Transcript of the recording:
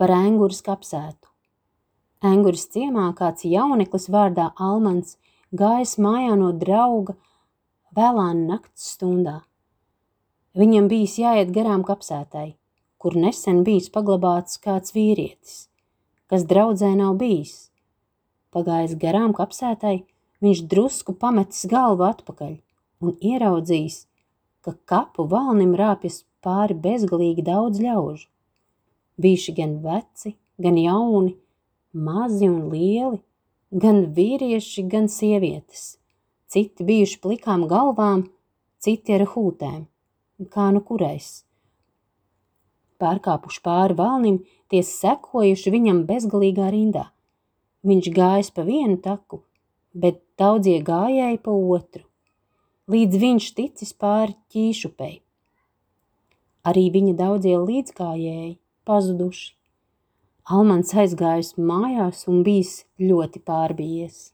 par Enguras kapsētu. Enguras ciemā kāds jauneklis vārdā Almans gājis mājā no drauga vēlā nakts stundā. Viņam bijis jāiet garām kapsētai, kur nesen bijis paglabāts kāds vīrietis, kas draudzē nav bijis. Pagājis garām kapsētai, viņš drusku pametis galvu atpakaļ un ieraudzījis, ka kapu valnim rāpjas pāri bezgalīgi daudz ļaužu. Bijuši gan veci, gan jauni, mazi un lieli, gan vīrieši, gan sievietes. Citi bijuši plikām galvām, citi ar hūtēm, kā nu kurais. Pārkāpuši pāri valnim, tie sekojuši viņam bezgalīgā rindā. Viņš gājis pa vienu taku, bet daudzie gājēji pa otru, līdz viņš ticis pāri ķīšupei. Arī viņa daudzie līdzgājēji pazuduši. Almans aizgājis mājās un bijis ļoti pārbijies.